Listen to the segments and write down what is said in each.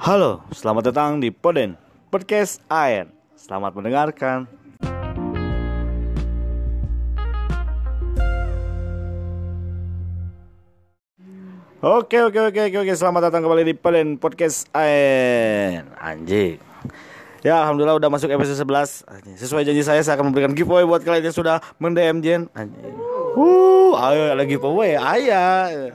Halo, selamat datang di Poden Podcast Air. Selamat mendengarkan. Oke oke oke oke oke selamat datang kembali di Poden Podcast Air. Anjing. Ya alhamdulillah udah masuk episode 11 Anjing. Sesuai janji saya saya akan memberikan giveaway buat kalian yang sudah mendm Jen Anjing. Uh, ayo ada giveaway, ayah.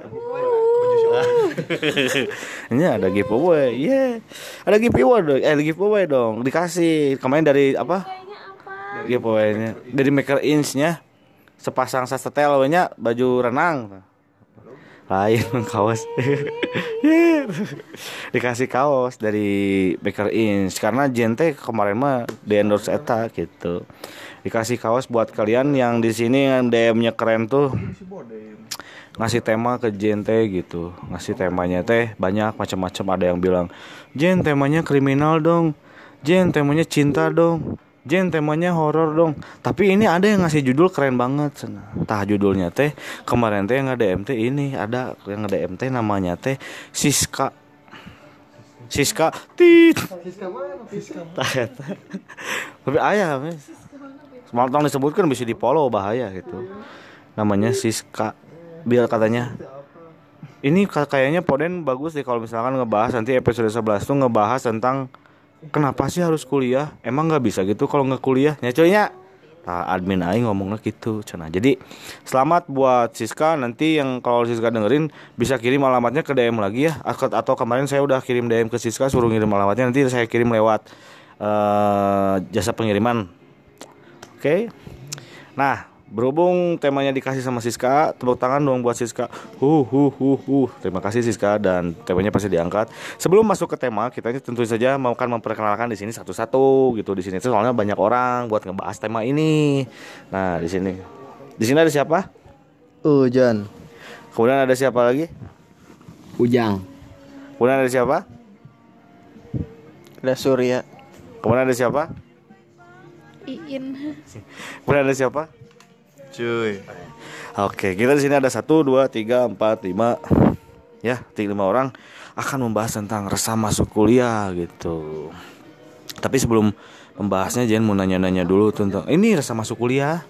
Ini ada giveaway, yeah. Ada giveaway dong, eh giveaway dong, dikasih kemarin dari apa? Giveaway-nya dari Maker Inch-nya sepasang sasetel nya baju renang. Lain kaos. Yeah. dikasih kaos dari Maker Inch karena Jente kemarin mah di endorse eta gitu. Dikasih kaos buat kalian yang di sini yang DM-nya keren tuh ngasih tema ke Jen teh gitu. Ngasih temanya teh banyak macam-macam. Ada yang bilang Jen temanya kriminal dong. Jen temanya cinta dong. Jen temanya horor dong. Tapi ini ada yang ngasih judul keren banget tah judulnya teh kemarin teh yang ada MT ini ada yang ada MT namanya teh Siska. Siska. Tit. Siska mana? Siska tapi ayah Semalam disebutkan bisa di follow bahaya gitu. Namanya Siska biar katanya. Ini kayaknya Poden bagus deh kalau misalkan ngebahas nanti episode 11 tuh ngebahas tentang kenapa sih harus kuliah? Emang nggak bisa gitu kalau nggak kuliah nyacoynya nah, admin aing ngomongnya gitu cina jadi selamat buat Siska. Nanti yang kalau Siska dengerin bisa kirim alamatnya ke DM lagi ya. Atau kemarin saya udah kirim DM ke Siska suruh ngirim alamatnya. Nanti saya kirim lewat uh, jasa pengiriman. Oke? Okay? nah Berhubung temanya dikasih sama Siska, tepuk tangan dong buat Siska. Hu hu hu hu. Terima kasih Siska dan temanya pasti diangkat. Sebelum masuk ke tema, kita tentu saja mau kan memperkenalkan di sini satu-satu gitu di sini. Soalnya banyak orang buat ngebahas tema ini. Nah, di sini. Di sini ada siapa? Ujan. Kemudian ada siapa lagi? Ujang. Kemudian ada siapa? Ada Surya. Kemudian ada siapa? Iin. Kemudian ada siapa? Cuy. Oke, kita di sini ada satu, dua, tiga, empat, lima, ya, tiga lima orang akan membahas tentang resah masuk kuliah gitu. Tapi sebelum membahasnya, jangan mau nanya-nanya dulu tentang ini resah masuk kuliah.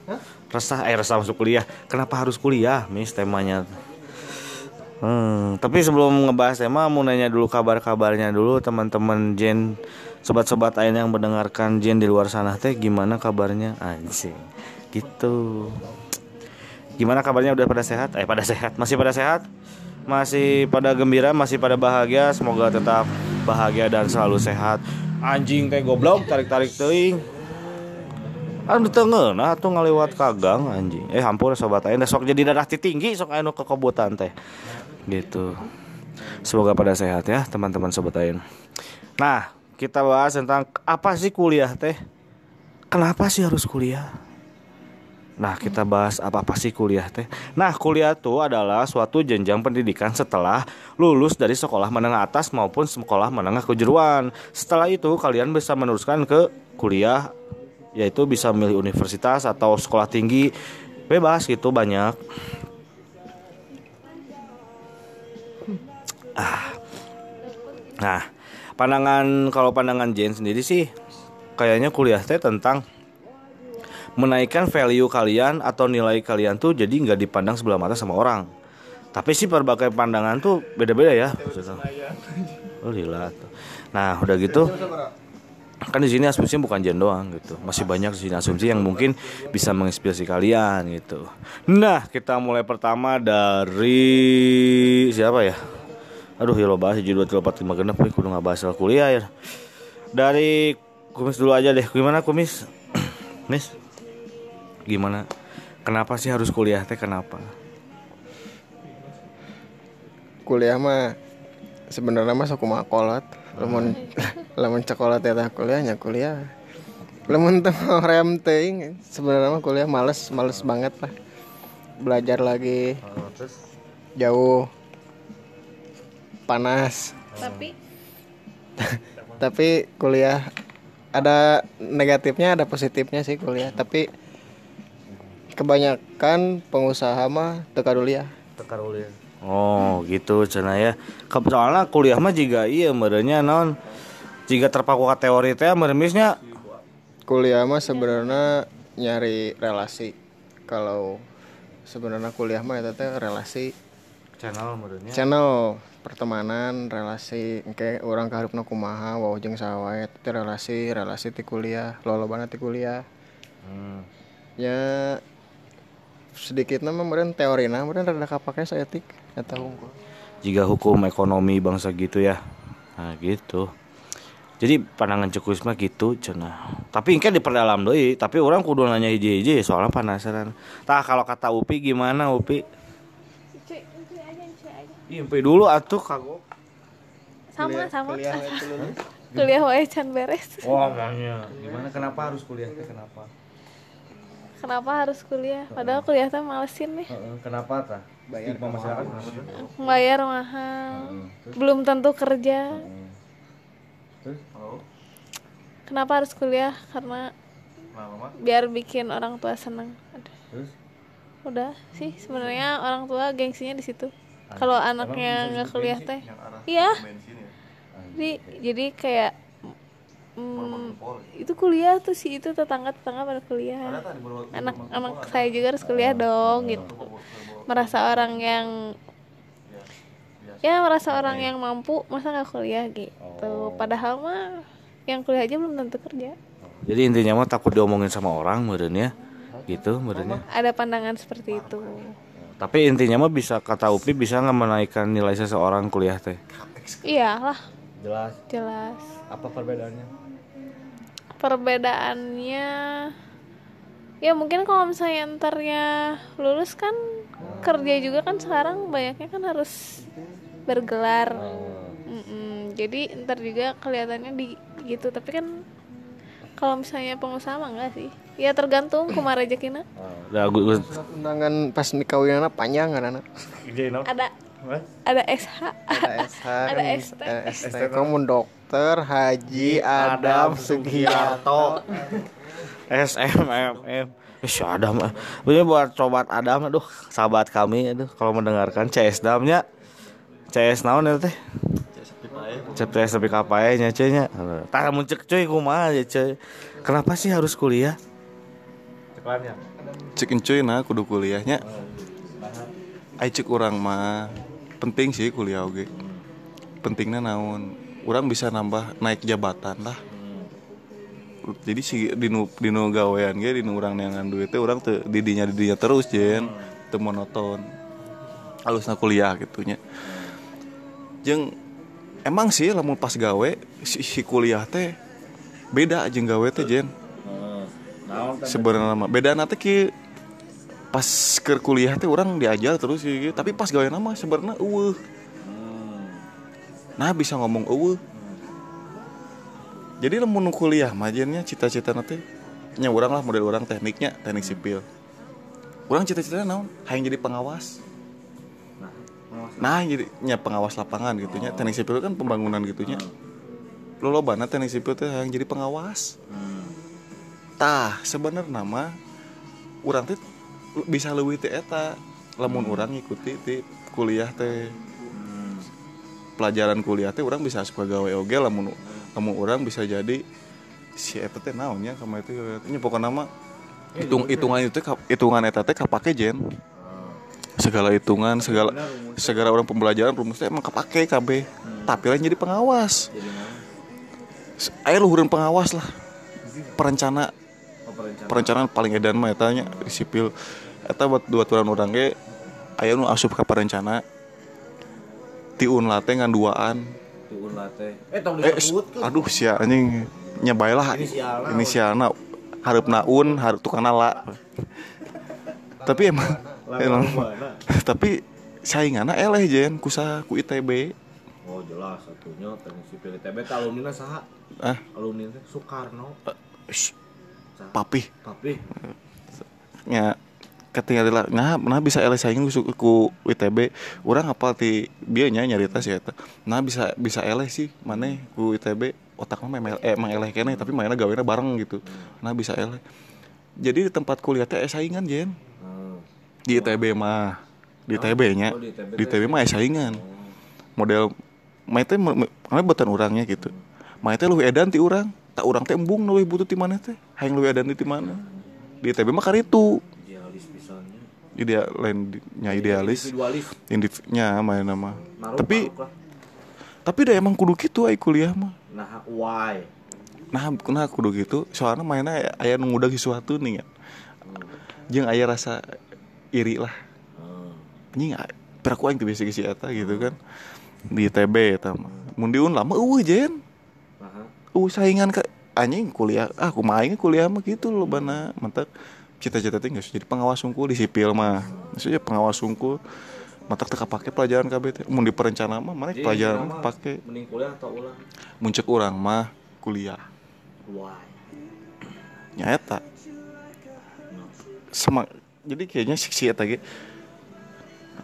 Resah, eh resah masuk kuliah. Kenapa harus kuliah, Miss temanya? Hmm, tapi sebelum ngebahas tema mau nanya dulu kabar-kabarnya dulu teman-teman Jen sobat-sobat lain yang mendengarkan Jen di luar sana teh gimana kabarnya anjing gitu. Gimana kabarnya? Udah pada sehat? Eh pada sehat. Masih pada sehat? Masih pada gembira? Masih pada bahagia? Semoga tetap bahagia dan selalu sehat. Anjing teh goblok tarik tarik teing anu tengah nah tuh ngelewat kagang anjing. Eh hampur sobat aing sok jadi darah tinggi sok anu kekebutan teh. Gitu. Semoga pada sehat ya teman-teman sobat aing. Nah kita bahas tentang apa sih kuliah teh? Kenapa sih harus kuliah Nah, kita bahas apa-apa sih kuliah teh. Nah, kuliah itu adalah suatu jenjang pendidikan setelah lulus dari sekolah menengah atas maupun sekolah menengah kejuruan. Setelah itu kalian bisa meneruskan ke kuliah yaitu bisa milih universitas atau sekolah tinggi. Bebas gitu banyak. Ah. Nah, pandangan kalau pandangan Jen sendiri sih kayaknya kuliah teh tentang menaikkan value kalian atau nilai kalian tuh jadi nggak dipandang sebelah mata sama orang. Tapi sih berbagai pandangan tuh beda-beda ya oh lila. Nah udah gitu kan di sini asumsi bukan jen doang gitu. Masih banyak di sini asumsi yang mungkin bisa menginspirasi kalian gitu. Nah kita mulai pertama dari siapa ya? Aduh ya lo bahas judul dua empat lima genep kudu nggak bahas kuliah ya. Dari kumis dulu aja deh. Gimana kumis? Mis gimana? Kenapa sih harus kuliah teh kenapa? Kuliah mah sebenarnya mah sok kolot. Lemon lemon coklat ya kuliahnya kuliah lemon tuh rem ting sebenarnya mah kuliah males males banget lah. Belajar lagi. Jauh. Panas. Tapi? Tapi kuliah ada negatifnya ada positifnya sih kuliah. Tapi kebanyakan pengusaha mah teka ya teka ya Oh gitu cina ya. Soalnya kuliah mah juga iya merenya non. Jika terpaku ke teori teh meremisnya kuliah mah sebenarnya nyari relasi. Kalau sebenarnya kuliah mah itu teh relasi. Channel merenya channel pertemanan relasi. Kayak orang keharupna kumaha wow jeung sawae itu relasi relasi ti kuliah lolobana ti kuliah. Hmm. ya sedikit. Nama meureun teorina meureun rada kapake saeutik eta hungkul Jika hukum ekonomi bangsa gitu ya. Nah gitu. Jadi pandangan cekus mah gitu cina. Tapi kan diperdalam doi. Tapi orang kudu nanya hiji-hiji soalnya penasaran. Tah kalau kata Upi gimana Upi. Ih, Upi dulu atuh kagok Sama, sama. kuliah lulus Kuliah wae can beres. Wah, makanya. Gimana kenapa harus kuliah kenapa? Kenapa harus kuliah? Padahal kuliah teh malesin nih. Heeh, kenapa tah? Bayar Stigma masyarakat kenapa? Bayar mahal. Belum tentu kerja. Terus? Oh. Kenapa harus kuliah? Karena Kenapa, Mak? biar bikin orang tua senang. Aduh, Terus? Udah sih sebenarnya orang tua gengsinya di situ. Kalau anaknya nggak kuliah teh, iya. Jadi jadi kayak mm, itu kuliah tuh sih itu tetangga tetangga pada kuliah. Anak anak saya juga harus kuliah dong gitu. Merasa orang yang ya merasa orang yang mampu masa nggak kuliah gitu. Padahal mah yang kuliah aja belum tentu kerja. Jadi intinya mah takut diomongin sama orang meureun ya. Gitu meureunnya. Ada pandangan seperti itu. Tapi intinya mah bisa kata Upi bisa nggak menaikkan nilai seseorang kuliah teh. Iyalah, Jelas. jelas. Apa perbedaannya? Perbedaannya. Ya mungkin kalau misalnya entarnya lulus kan kerja juga kan sekarang banyaknya kan harus bergelar. Mm-mm. jadi ntar juga kelihatannya di gitu. Tapi kan kalau misalnya pengusaha mah enggak sih. Ya tergantung kumar rezekina Udah gue undangan pas nikahwinana panjang kan anak ada ada SH ada SH Ada kan, ST. eh, ST kamu dokter Haji Adam Sugiarto SMMM. Eh, si Adam. eh. Ini buat sobat Adam aduh, sahabat kami aduh kalau mendengarkan CS Damnya. CS naon eta teh? Teh lebih kapae nya cuy nya. Tah mun cek cuy kumaha ya cuy. Kenapa sih harus kuliah? Ceklanya. cek encuy nah kudu kuliahnya Ai cek orang mah penting sih kuliah oge. Pentingnya naon? Orang bisa nambah naik jabatan lah. Jadi si dinu dinu gawean ge dinu urang neangan duit teh urang teu didinya didinya terus jen. Teu monoton. Halusna kuliah gitunya jeung emang sih lamun pas gawe si, si kuliah teh beda jeung gawe teh jen. Sebenarnya beda nanti ki pas ke kuliah teh orang diajar terus sih tapi pas gawe nama sebenarnya eueuh. Nah bisa ngomong eueuh. Jadi lamun kuliah majennya cita-cita nanti nya orang lah model orang tekniknya teknik sipil. Orang cita-citanya naon? Hayang jadi pengawas. Nah jadi nya pengawas lapangan gitunya teknik sipil kan pembangunan gitunya lo lo banget teknik sipil teh hayang jadi pengawas. Tah sebenarnya nama orang teh bisa teh eta. Lamun orang ngikuti ti kuliah teh. Pelajaran kuliah teh orang bisa suka gawe oge lamun lamun orang bisa jadi si eta teh naonnya kama itu nya pokoknya nama hitung hitungan itu hitungan eta teh kapake jen. Segala hitungan segala segala orang pembelajaran rumus teh emang kapake kabeh. Tapi lain jadi pengawas. Ayo luhureun pengawas lah. Perencana perencanaan paling edan mah eta nya di sipil eta buat dua turan orang ge aya nu asup ka perencana ti unla teh ngan duaan. Eh tong eh s- aduh sia anjing. Nya bae lah. Inisialna. Hareup un hareup tukang la tapi emang emang. tapi sainganna eleh jen kusa ku ITB Oh jelas satunya teknik sipil ITB alumni saha? ah. Alumni teh Soekarno. sh, papih. Tapi nya ketika adalah nah nah bisa eleh saing ku, ku ITB orang apa ti dia nya nyarita sih eta nah bisa bisa eleh sih mana ku ITB otak mah emang eh, emang eleh kene tapi mainnya gawena bareng gitu. Nah bisa eleh. Jadi di tempat kuliah teh eh, saingan jen. Di ITB mah. Di TB nya Oh, di TB di TB mah aya saingan model main teh buatan orangnya gitu. Main teh lu edan ti urang tak urang teh embung leuwih butuh ti mana teh. Hayang lu edan ti mana. Di TB mah karitu. Ide lain di- nya idealis. Individualis. individnya main nama tapi maruk tapi dah emang kudu gitu ay kuliah mah. Nah, why? nah nah kudu gitu. Soalnya mainnya aya- aya nu ngudag sesuatu nih ya. Jeung aya rasa iri lah. Anjing peraku aing biasa si eta gitu kan. Di TB eta mah. Mun di Unlam mah eueuh jen. Eueuh saingan ka anjing kuliah ah kumaha aing kuliah mah gitu loh bana mantap cita-cita teh geus jadi pengawas sungkul di sipil mah. Maksudnya pengawas sungkul mantap teu kapake pelajaran KB teh mun di perencana mah mana pelajaran mah. pake Mending kuliah atau ulang? muncul urang mah kuliah. Why? nyata sama jadi kayaknya si si eta ge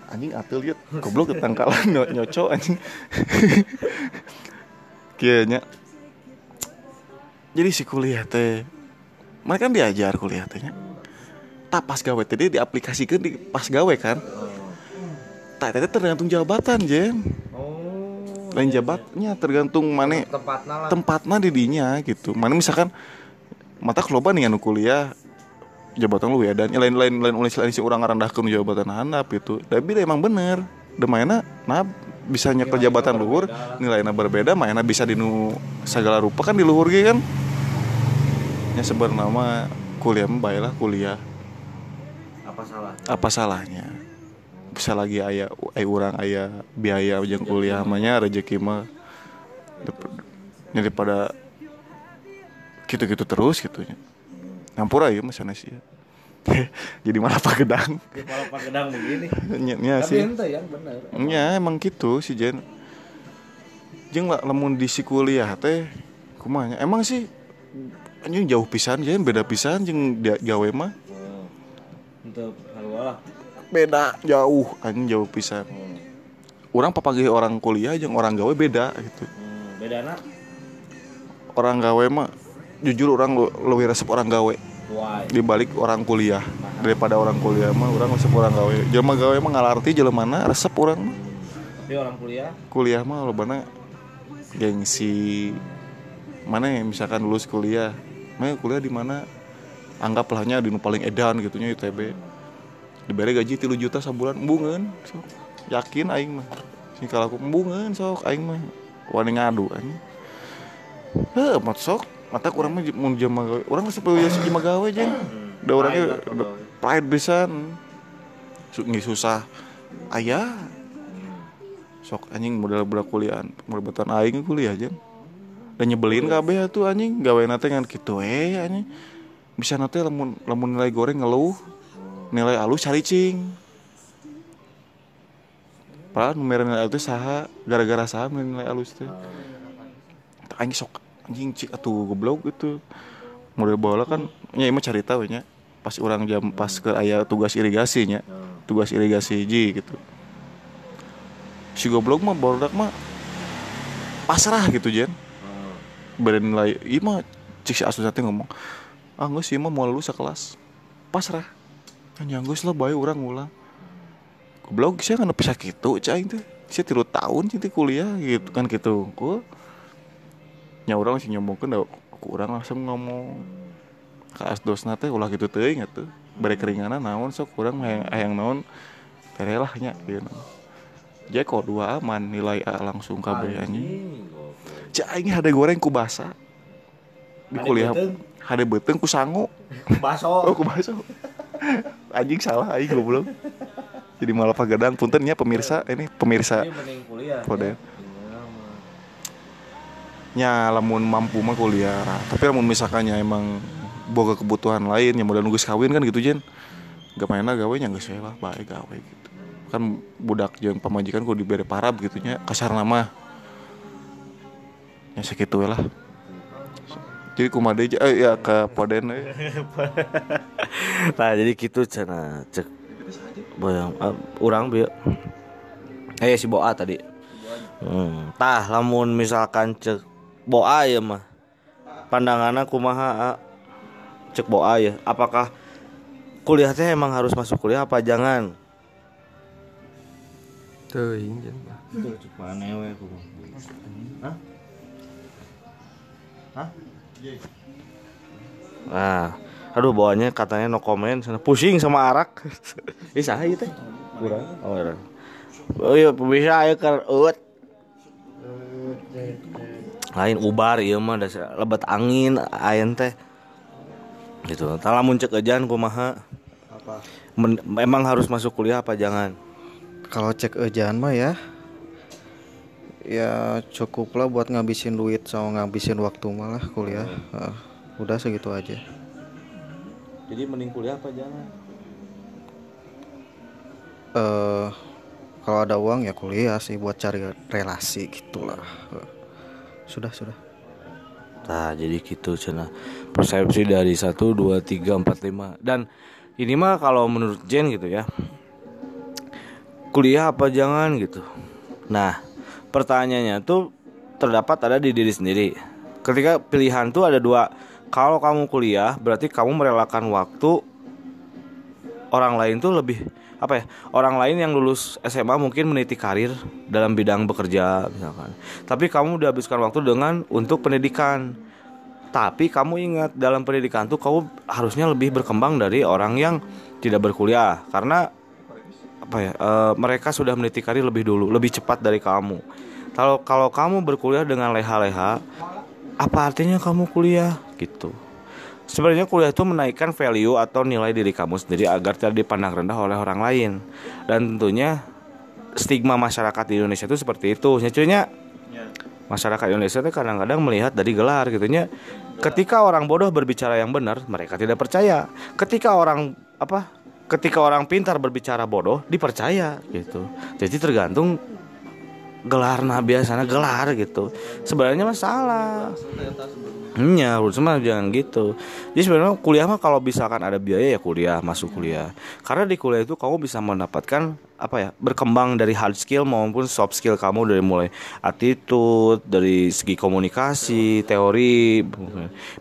anjing atul liat goblok ketangkalan nyo, nyoco anjing. Kayaknya. Jadi si kuliah teh mereka kan diajar kuliah tehnya tak pas gawe teh dia diaplikasikan di pas gawe kan? Tak teh tergantung jabatan jen. Oh. lain jabatnya tergantung mana Tempatnya lah. tempatnya di dinya gitu. Mana misalkan mata keloba nih anu kuliah jabatan lu ya dan lain lain lain oleh si orang ngarandahkeun jabatan handap gitu. Tapi emang bener. Demaina nah bisa nyekel jabatan luhur nilainya berbeda mainnya bisa dinu segala rupa kan di luhur ge kan? Nya sebenarnya kuliah mah baiklah kuliah Apa salah? apa salahnya? Bisa lagi ayah ay orang ayah biaya jeung kuliah mahnya rezeki mah daripada gitu-gitu terus gitu nya. Ngampura ya mas sih jadi malah pagedang Kepala Pak Gedang begini. nya nya Tapi sih. ente yang bener. nya emang gitu si Jen. Jeung lah lamun di si kuliah teh kumanya emang sih anjing jauh pisan Jen. Beda pisan jeung dia gawe mah Untuk halualah. beda jauh anjing jauh pisan. Orang papagih orang kuliah jeung orang gawe beda gitu. Hmm, beda anak. orang gawe mah jujur orang lebih resep orang gawe. Why? dibalik orang kuliah. Daripada orang kuliah mah orang resep orang gawe. Jelema gawe mah ngalarti jelema mana resep orang mah. Tapi orang kuliah? Kuliah mah lo mana gengsi. Mana yang misalkan lulus kuliah. Mana kuliah di mana anggaplah di paling edan gitunya ITB diberi gaji tilu juta sebulan embungan sok. Yakin aing mah. Sing kalau aku embungan sok aing mah. Wani ngadu aing heh mat sok. Mata kurang mah mun jama gawe urang geus sepeuh si jama gawe jeung da urangnya Pride pisan. Su- nggak susah. Ayah sok anjing modal budak kuliah modal aing kuliah aja dan nyebelin kabeh tuh anjing. Gawe nate ngan kitu eh anjing bisa nate lamun lamun nilai goreng ngeluh nilai alus caricing padahal numero nilai alus saha gara-gara saha nilai alus Tak anjing sok anjing cik atuh goblok gitu. Model bola kan nya emang cari tahu nya pas orang jam pas ke aya tugas irigasinya tugas irigasi hiji gitu. Si goblok mah barudak mah pasrah gitu Jen. Bernilai iya mah cik si asus teh ngomong ah nggak sih mah mau lulus sekelas. Pasrah. Kan nyanggus lah bayi orang ngulang goblok saya kan bisa gitu cai teh saya tilu tahun cinti kuliah gitu kan gitu. Kok nya orang masih nyombongkeun aku orang langsung ngomong. Ke asdosna teh ulah gitu teuing atuh bere keringanan naon sok kurang hayang hayang naon. Tere lah nya gitu jadi kok dua aman nilai A langsung KB anjing. Cek aing hade goreng ku basa di kuliah hade beuteng ku sangu. Baso. oh ku baso. Anjing salah aing goblok. Jadi malah pagadang. Puntennya pemirsa. Ini pemirsa. Ini kuliah. Ya. Iya, lamun mampu mah kuliah. Tapi lamun misalkannya emang boga kebutuhan lain yang modal nunggu kawin kan gitu Jen. Gak mainnya gawe nya geus we lah bae gawe gitu. Kan budak jeung pamajikan kudu dibere parab gitu nya. Kasar nama. Ya segitu lah jadi kumade aja eh, ya ke poden we. nah jadi gitu cina cek bayang uh, orang bi eh si boa tadi hmm. tah lamun misalkan cek boa ya mah pandangannya kumaha ah. cek boa ya apakah kuliah teh emang harus masuk kuliah apa jangan teuing jen Tuh, cek mana we Nah, aduh bawahnya katanya no comment, sana pusing sama arak. Ih saha ieu teh? Kurang. Oh, urang. Oh iya, bisa aya keur eut. Lain ubar ieu mah dasar lebat angin ayeun teh. Gitu. Tah lamun cek ejan kumaha? apa Men- memang harus masuk kuliah apa jangan? kalau cek ejaan mah ya ya cukup lah buat ngabisin duit sama ngabisin waktu malah kuliah Heeh. udah segitu aja Jadi mending kuliah apa jangan? eh kalau ada uang ya kuliah sih buat cari relasi gitulah Heeh. sudah sudah Nah, jadi gitu cina persepsi dari 1 2 3 4 5 dan ini mah kalau menurut Jen gitu ya. Kuliah apa jangan gitu. Nah, pertanyaannya tuh terdapat ada di diri sendiri. Ketika pilihan tuh ada dua. Kalau kamu kuliah berarti kamu merelakan waktu orang lain tuh lebih apa ya orang lain yang lulus SMA mungkin meniti karir dalam bidang bekerja misalkan tapi kamu udah habiskan waktu dengan untuk pendidikan tapi kamu ingat dalam pendidikan tuh kamu harusnya lebih berkembang dari orang yang tidak berkuliah karena apa ya eh, mereka sudah meniti karir lebih dulu lebih cepat dari kamu kalau kalau kamu berkuliah dengan leha-leha apa artinya kamu kuliah gitu Sebenarnya kuliah itu menaikkan value atau nilai diri kamu sendiri agar tidak dipandang rendah oleh orang lain. Dan tentunya stigma masyarakat di Indonesia itu seperti itu. Nyacunya masyarakat Indonesia itu kadang-kadang melihat dari gelar gitunya. Ketika orang bodoh berbicara yang benar, mereka tidak percaya. Ketika orang apa? Ketika orang pintar berbicara bodoh, dipercaya gitu. Jadi tergantung gelar nah biasanya gelar gitu. Sebenarnya masalah. Iya, mah jangan gitu. Jadi sebenarnya kuliah mah kalau misalkan ada biaya ya kuliah, masuk kuliah. Karena di kuliah itu kamu bisa mendapatkan apa ya, berkembang dari hard skill maupun soft skill kamu dari mulai attitude, dari segi komunikasi, teori,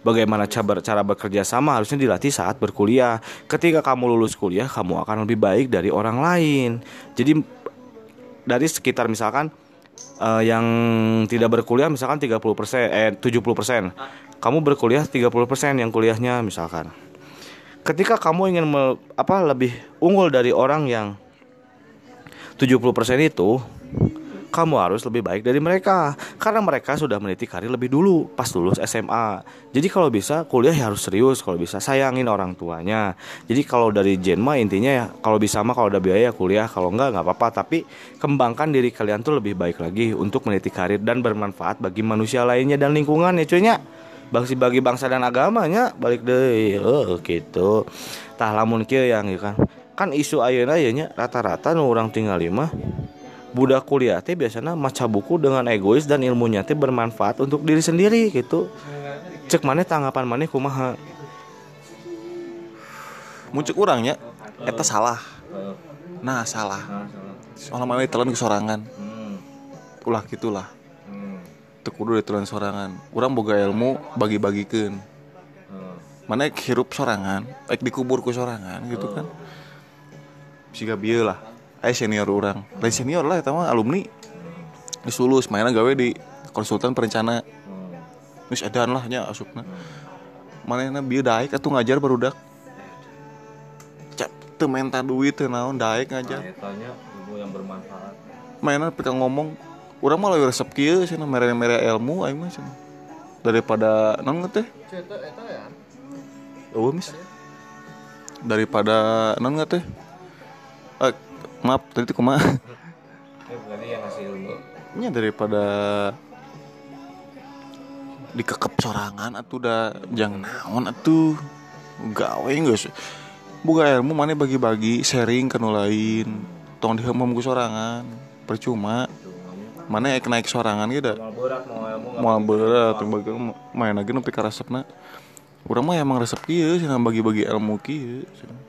bagaimana cara cara bekerja sama harusnya dilatih saat berkuliah. Ketika kamu lulus kuliah, kamu akan lebih baik dari orang lain. Jadi dari sekitar misalkan eh, yang tidak berkuliah misalkan 30% eh 70%. Kamu berkuliah 30% yang kuliahnya misalkan. Ketika kamu ingin me- apa lebih unggul dari orang yang 70% itu, kamu harus lebih baik dari mereka karena mereka sudah meniti karir lebih dulu pas lulus SMA. Jadi kalau bisa kuliah ya harus serius, kalau bisa sayangin orang tuanya. Jadi kalau dari Jen mah intinya ya kalau bisa mah kalau ada biaya ya kuliah, kalau enggak nggak apa-apa, tapi kembangkan diri kalian tuh lebih baik lagi untuk meniti karir dan bermanfaat bagi manusia lainnya dan lingkungan ya cuynya. Bagi bangsa dan agamanya balik deh oh, gitu. Tah lamun kieu yang kan. Kan isu ayeuna nya rata-rata nu urang tinggal lima budak kuliah teh biasanya maca buku dengan egois dan ilmunya teh bermanfaat untuk diri sendiri gitu. Cek mana tanggapan mana kumaha? Muncul orangnya eta salah. Nah salah. Soalnya mana ditelan ke sorangan ulah gitulah. Teu kudu ditelan sorangan. Urang boga ilmu bagi-bagikeun. Mana hirup sorangan baik dikubur ku sorangan gitu kan. Siga bieu lah aya senior urang lain senior lah eta mah alumni. Geus lulus mainan gawe di konsultan perencana. Geus edan lah nya asupna. Manehna bieu daek atuh ngajar barudak Cak, teu menta duit teu naon daek ngajar. Tanya ilmu yang bermanfaat. Mainan pika ngomong. Urang mah leuwih resep kieu cenah mere-mere ilmu aing mah cenah daripada naon teh? Oh, mis. Daripada non nggak teh? Maaf, tadi tuh kumaha? berarti yang ngasih ilmu. Nya daripada dikekep sorangan atuh udah jangan naon atuh. Gawe geus buka ilmu mana bagi-bagi sharing ke nu lain. Tong dihemem ku sorangan. Percuma. Mana ek naik sorangan gitu mau berat mau ilmu mau berat bagi main lagi nu pika resepna urang mah emang resep kieu cenah bagi-bagi ilmu kieu cenah.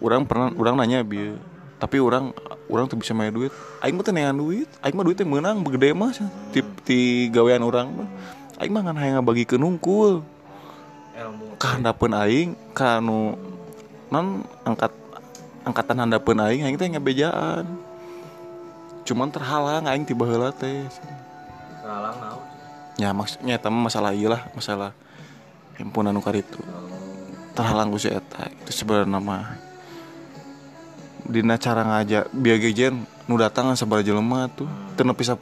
urang pernah urang nanya bieu tapi urang urang tuh bisa main duit. Aing mah teu neangan duit. Aing mah duitnya menang begede mah. Cenah. ti, ti gawean urang mah. Aing mah ngan hayang ngabagikeun nungkul. Ilmu. Kahandapeun aing kanu non angkat angkatan handapeun aing aing teh ngabejaan. Cuman terhalang aing tiba heula teh. Salah naon. ya maksudnya eta masalah ieu lah masalah himpunan nu itu terhalang ku si eta itu sebenarnya mah dina cara ngajak biar gejen nu datang sabar jelema tuh teu nepi 10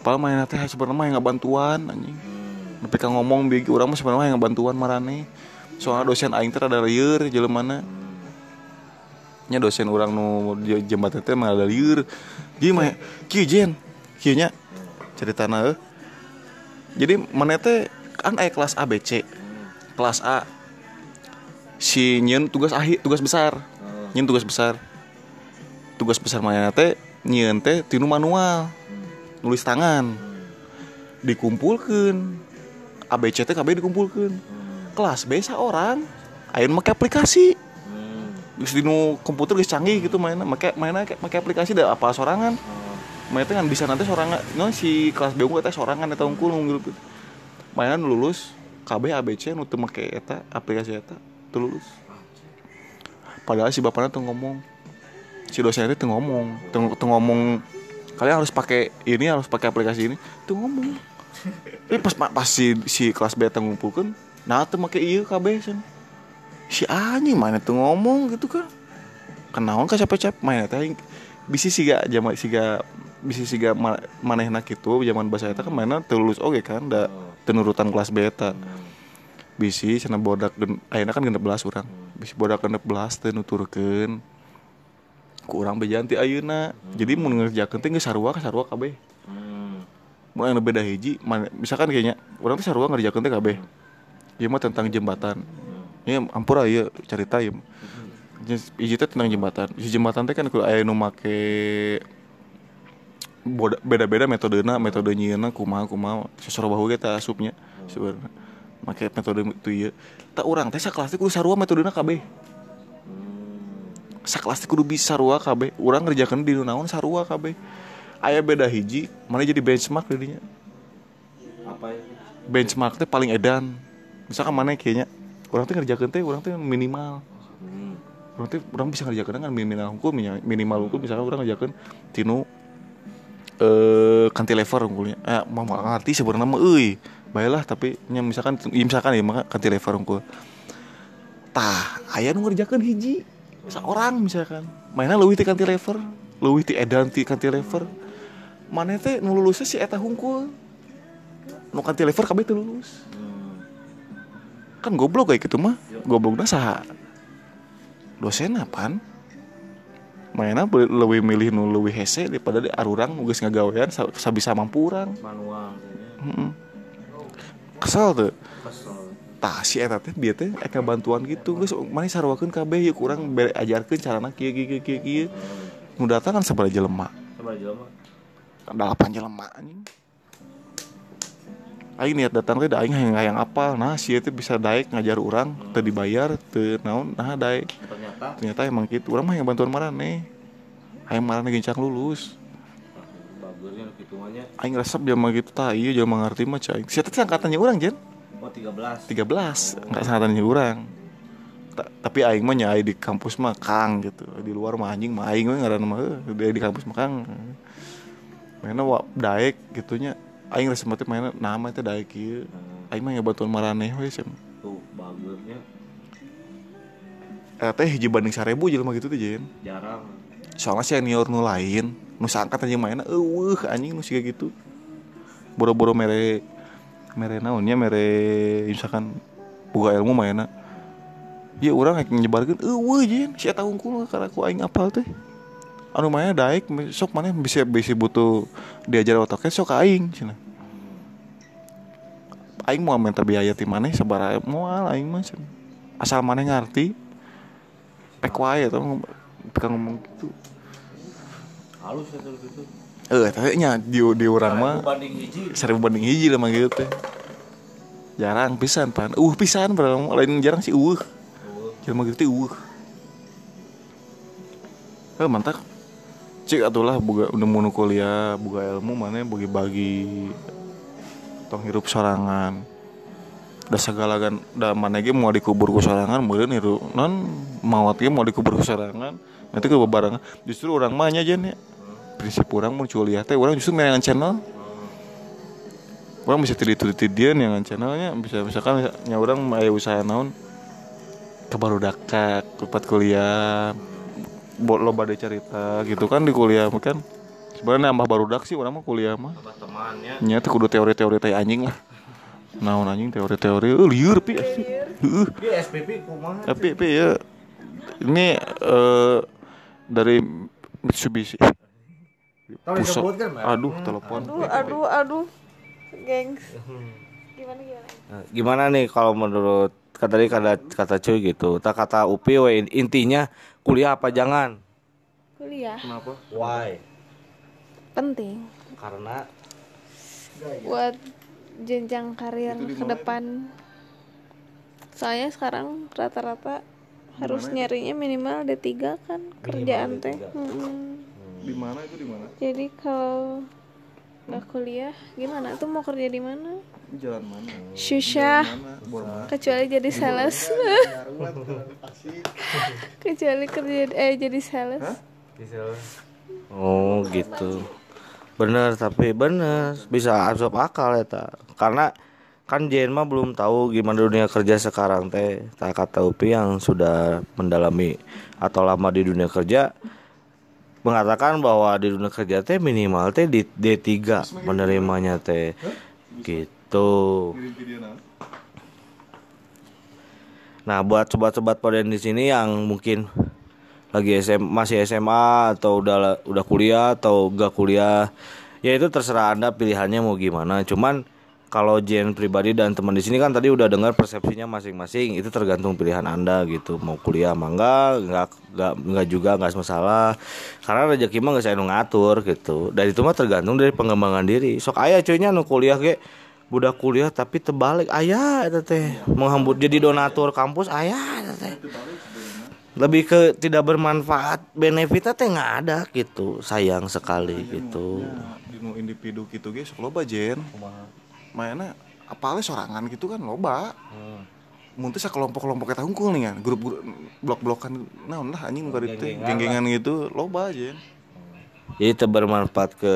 Padahal main teh sebenarnya yang bantuan anjing. Nepi ka ngomong bieu urang mah sebenarnya yang bantuan marane. Soalnya dosen aing teh rada lieur jelemana. Nya dosen urang nu jembatan teh mah rada lieur. Jadi mah kieu jen. Kieu nya ceritana euy. Jadi mana teh kan aya kelas ABC. Kelas A si nyen tugas akhir tugas besar. Nyen tugas besar. Tugas besar mana teh nyen teh tinu manual. Nulis tangan. Dikumpulkeun. ABC teh kabeh dikumpulkeun. Kelas B orang Ayeuna make aplikasi. Geus dinu komputer geus canggih gitu mainnya make mainnya make aplikasi da apa sorangan. Main teh kan bisa nanti sorangan no, si kelas B unggul teh sorangan eta unggul unggul mainan lulus KB ABC nu teu make eta aplikasi eta teu lulus padahal si bapaknya tuh ngomong si dosennya tuh ngomong tuh, tuh ngomong kalian harus pakai ini harus pakai aplikasi ini. Tuh ngomong. Tapi pas pas si si kelas B teh ngumpulkeun nah tuh make ieu KB sen si anjing mana tuh ngomong gitu kan? Kenaon ka capek-capek main teh bisi siga zaman siga bisi siga ma- manehna kitu zaman bahasa eta kan mainna teu lulus oge kan da teu nurutan kelas beta bisi cenah bodak gen ayeuna kan 16 urang. Bisi bodak 16 teu nuturkeun ku urang bejaan ti ayeuna. Jadi mun ngerjakeun teh sarua ka sarua kabeh. Mun anu beda hiji man- misalkan kayaknya urang teh sarua ngerjakeun teh kabeh. Ieu mah tentang jembatan. Ya ampura ieu cerita ieu. Hiji teh tentang jembatan. Si jembatan teh kan kudu aya nu make beda-beda metodena metode nyieuna kumaha kumaha sosoro bahu ge teh asupnya sebenarnya make metode itu ieu tak urang teh sakelas kudu sarua metodena kabeh. Sakelas teh kudu bisa sarua kabeh. Urang ngerjakeun di naon sarua kabeh. Aya beda hiji mana jadi benchmark di dinya Apa ya? benchmark teh paling edan. Misalkan mana kayaknya orang teh ngerjakeun teh orang teh minimal. Orang teh orang bisa ngerjakeun kan minimal hukum minimal hukum. Misalkan orang ngerjakeun tinu eh cantilever unggulnya. Eh mau ngerti sebenarnya mah euy baiklah tapi nya misalkan ya misalkan ya maka cantilever unggul tah aya nu ngerjakeun hiji seorang misalkan. Mainnya leuwih ti cantilever leuwih ti edan ti cantilever mana teh nu lulusnya si eta hungkul nu cantilever kabeh teu lulus. Kan goblok kayak gitu mah. Goblokna saha? Dosen apaan? Mainnya be- lebih milih nu lebih hese daripada di arurang geus ngagawean sa- sabisa mampu urang. Manual. Heeh. Kesel tuh. Tah si eta teh dia teh eka bantuan gitu. Geus mana sarwakeun kabeh yuk kurang bere ajarkeun carana kieu kieu kieu kieu kieu. Nu datang kan sabaraha jelema Coba jelema. delapan jelema anjing. Aing niat datang teh da aing hayang hayang apal. Nah si teh bisa daek ngajar urang teu dibayar teu naon nah daek. Ternyata. Ternyata emang gitu urang mah yang bantuan marane. Hayang marane gencang lulus aing resep dia mah gitu tah. Iya jangan mengerti mah cai si teh angkatannya urang jen? Oh 13. 13 enggak angkatannya urang. Ta- tapi aing mah nyai di kampus mah kang gitu. Di luar mah anjing mah aing mah ngaranna mah eh, di, di kampus mah kang. Mainnya wa daek gitunya. Aing resep mah teh mainnya nama teh daek ieu aing mah bantuan marane we sih Tuh bagusnya eh teh hiji banding sarebu jelema gitu tuh jen. Jarang. Soalnya senior nu lain nu seangkat aja mainnya eueuh anjing nu siga gitu. Boro-boro mere mere naonnya mere misalkan buka ilmu mainnya. Ya orang kayak nyebarkan eueuh jen sia tahu unggul karena aku aing apal teh. Anu mainnya daek sok mana bisa bisa butuh diajar otaknya sok aing cina aing mau minta biaya ti mana sabaraha moal aing mah asal mana ngerti pek wae tuh tukang ngomong gitu Halus ya terus itu. Eh, tapi nya di di orang mah seribu banding hiji lah mah gitu teh. Jarang pisan pan. Uh pisan mah lain jarang sih uh. Jelema gitu teh uh. Eh mantap. Cik atulah boga udah mau kuliah, boga ilmu mana bagi-bagi tong hirup sorangan. Da segala kan da mana ge mau dikubur ku sorangan meureun hirup non ge mau dikubur ku sorangan nanti ke bebarengan justru orang mahnya aja nih prinsip orang mau kuliah teh orang justru main channel. Orang bisa teliti-teliti dia yang channelnya bisa misalkan nya orang aya usaha naon ke baru dakak kupat kuliah buat lo badai cerita gitu kan di kuliah kan sebenarnya nambah baru dak sih orang mah kuliah mah. Temannya nya teh kudu teori-teori teh anjing lah. Naon anjing teori-teori eh liur pi. Heeh. dia SPP kumaha? Tapi tapi ya. Ini eh, dari Mitsubishi pusat. aduh telepon. aduh. Aduh aduh gengs. Gimana gimana? Nah, gimana nih kalau menurut kata tadi kata kata cuy gitu? Tak kata Upi we, intinya kuliah apa jangan? Kuliah. Kenapa? Why? Penting. Karena buat jenjang karir ke depan. soalnya sekarang rata-rata harus nyarinya minimal D3 kan kerjaan teh. Mm-mm. Di mana itu di mana? Jadi kalau nggak kuliah gimana? Tuh mau kerja di mana? Jalan mana? Susah. Kecuali jadi sales. kecuali kerja eh jadi sales. Oh gitu. Bener tapi bener bisa asup akal ya ta. karena kan Jen mah belum tahu gimana dunia kerja sekarang teh. Tak kata Upi yang sudah mendalami atau lama di dunia kerja mengatakan bahwa di dunia kerja teh minimal teh di D3 menerimanya teh gitu Nah, buat sobat-sobat poden di sini yang mungkin lagi SM, masih SMA atau udah udah kuliah atau gak kuliah, ya itu terserah Anda pilihannya mau gimana. Cuman kalau Jen pribadi dan teman di sini kan tadi udah dengar persepsinya masing-masing, itu tergantung pilihan Anda gitu. Mau kuliah apa enggak, enggak enggak, enggak juga enggak masalah. Karena rezeki mah enggak saya nu ngatur gitu. Dan itu mah tergantung dari pengembangan diri. Sok aya cuynya nu kuliah ge budak kuliah tapi terbalik ayah eta teh menghambut jadi donatur kampus ayah eta teh lebih ke tidak bermanfaat benefitnya teh nggak ada gitu sayang sekali gitu di nu individu gitu ge sok loba jen mainnya apalnya sorangan gitu kan loba. Mun teh sakelompok-kelompok eta hungkul nih kan grup-grup blok-blokan. Naon lah anjing nu itu geng-gengan gitu loba jen jadi itu bermanfaat ke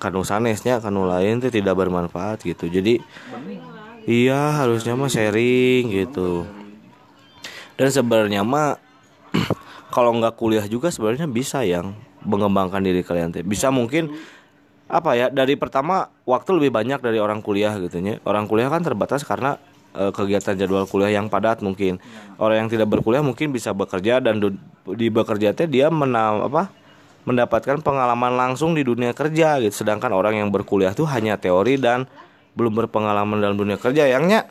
kanu sanesnya kanu lain itu tidak bermanfaat gitu. Jadi iya harusnya mah sharing gitu. Dan sebenarnya mah kalau nggak kuliah juga sebenarnya bisa yang mengembangkan diri kalian teh. Bisa mungkin apa ya dari pertama waktu lebih banyak dari orang kuliah gitu ya orang kuliah kan terbatas karena eh, kegiatan jadwal kuliah yang padat mungkin. Orang yang tidak berkuliah mungkin bisa bekerja dan du- di bekerja teh dia menam apa mendapatkan pengalaman langsung di dunia kerja gitu. Sedangkan orang yang berkuliah tuh hanya teori dan belum berpengalaman dalam dunia kerja yangnya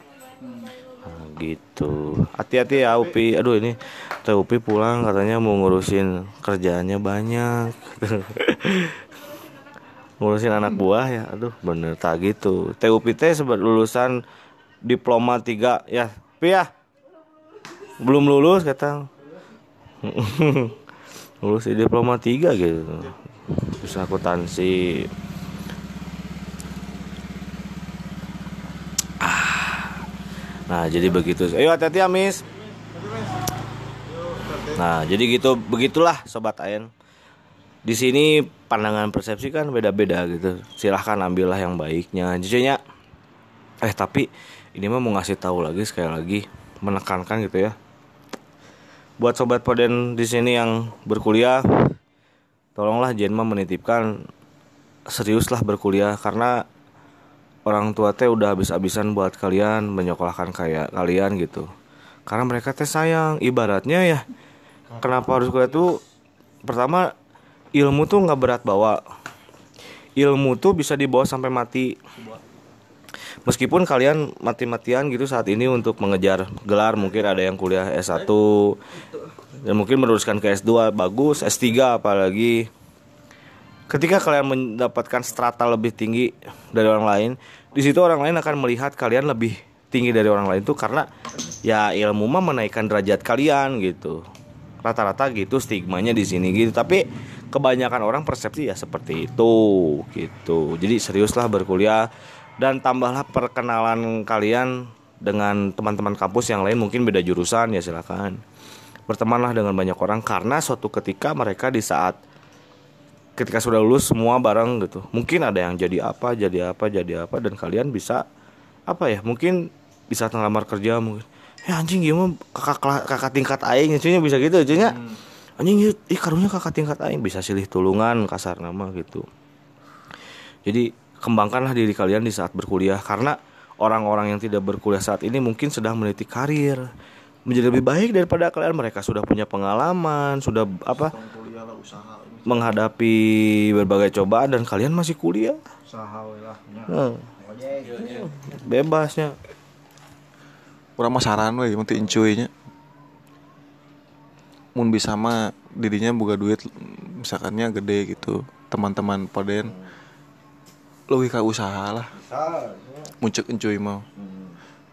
Nah, gitu. Hati-hati ya Upi. Aduh ini Teh Upi pulang katanya mau ngurusin kerjaannya banyak ngurusin anak buah ya aduh bener tak gitu. Teh sebab lulusan diploma 3 ya Pi ya. Belum lulus kata. Lulus di diploma 3 gitu. Terus akuntansi. Nah, jadi begitu. Ayo hati-hati ya, Miss. Nah, jadi gitu begitulah sobat Ayen. Di sini pandangan persepsi kan beda-beda gitu. Silahkan ambillah yang baiknya. Jadinya eh tapi ini mah mau ngasih tahu lagi sekali lagi menekankan gitu ya. Buat sobat Poden di sini yang berkuliah, tolonglah Jenma menitipkan seriuslah berkuliah karena orang tua teh udah habis-habisan buat kalian menyekolahkan kayak kalian gitu karena mereka teh sayang ibaratnya ya kenapa harus kuliah tuh pertama ilmu tuh nggak berat bawa. Ilmu tuh bisa dibawa sampai mati. Meskipun kalian mati-matian gitu saat ini untuk mengejar gelar mungkin ada yang kuliah S1 dan mungkin meneruskan ke S2 bagus. S3 apalagi. Ketika kalian mendapatkan strata lebih tinggi dari orang lain di situ orang lain akan melihat kalian lebih tinggi dari orang lain tuh karena ya ilmu mah menaikkan derajat kalian gitu. Rata-rata gitu stigmanya di sini gitu. Tapi kebanyakan orang persepsi ya seperti itu gitu. Jadi seriuslah berkuliah dan tambahlah perkenalan kalian dengan teman-teman kampus yang lain mungkin beda jurusan ya silakan. Bertemanlah dengan banyak orang karena suatu ketika mereka di saat ketika sudah lulus semua bareng gitu. Mungkin ada yang jadi apa jadi apa jadi apa dan kalian bisa apa ya mungkin bisa ngelamar kerja mungkin ya anjing gimana? Kakak kakak tingkat aing cunya bisa gitu cunya anjing ieu- ih karunya kakak tingkat aing bisa silih tulungan kasar nama gitu jadi kembangkanlah diri kalian di saat berkuliah karena orang-orang yang tidak berkuliah saat ini mungkin sedang meniti karir menjadi lebih baik daripada kalian mereka sudah punya pengalaman sudah apa kuliah lah usaha menghadapi berbagai cobaan dan kalian masih kuliah usaha we lah nya. Hmm. bebasnya Urang mah saran we mun teu encuy nya. Mun bisa mah didinya boga duit misalkannya gede gitu. Teman-teman poden lebih ke usaha lah. Muncul encuy mah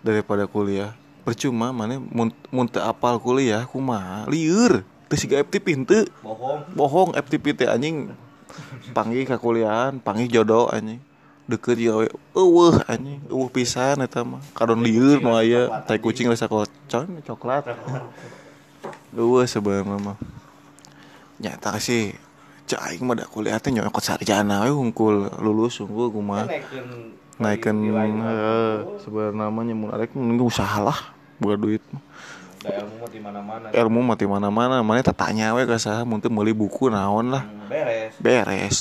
daripada kuliah. Percuma mana mun apal kuliah kumaha lieur. Teu siga FTP henteu. bohong Bohong FTP teh anjing panggil ke kuliahan, panggil jodoh anjing. Deket ya we. Eueuh anjing, eueuh pisan eta mah. Kadon lieur nu aya, tai kucing rasa kocon coklat. Eueuh sebenarnya mah. Nyata sih cek aing mah da kuliah teh nyokot sarjana we hungkul lulus hungkul kumaha. Naikeun heeh sebenarnya mah mun arek mending usaha lah buat duit. Ilmu mah di mana-mana. Ilmu mati mana-mana mana tanya we ka saha mun teu meuli buku naon lah. Beres. Beres.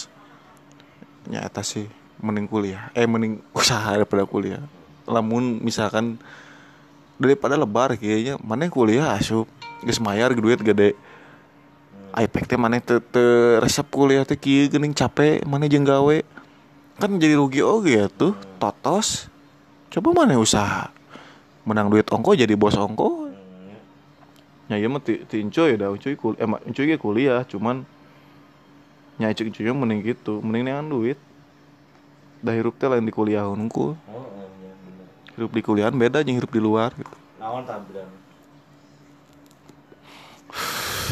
Nyata sih mending kuliah eh mending usaha daripada kuliah. Lamun misalkan daripada lebar kayaknya mana kuliah asup geus mayar duit gede. iPad teh mana teu teu resep kuliah teh kieu geuning capek mana jeung gawe. Kan jadi rugi oge ya tuh totos. Coba mana usaha. Menang duit ongko jadi bos ongko. Ya iya mah ti, ti encoy dah encoy kul eh ge kuliah cuman nya encoy encoy mending gitu mending duit. Dah hirup teh lain di kuliah unggul hirup di kuliahan beda jeung hirup di luar gitu. Naon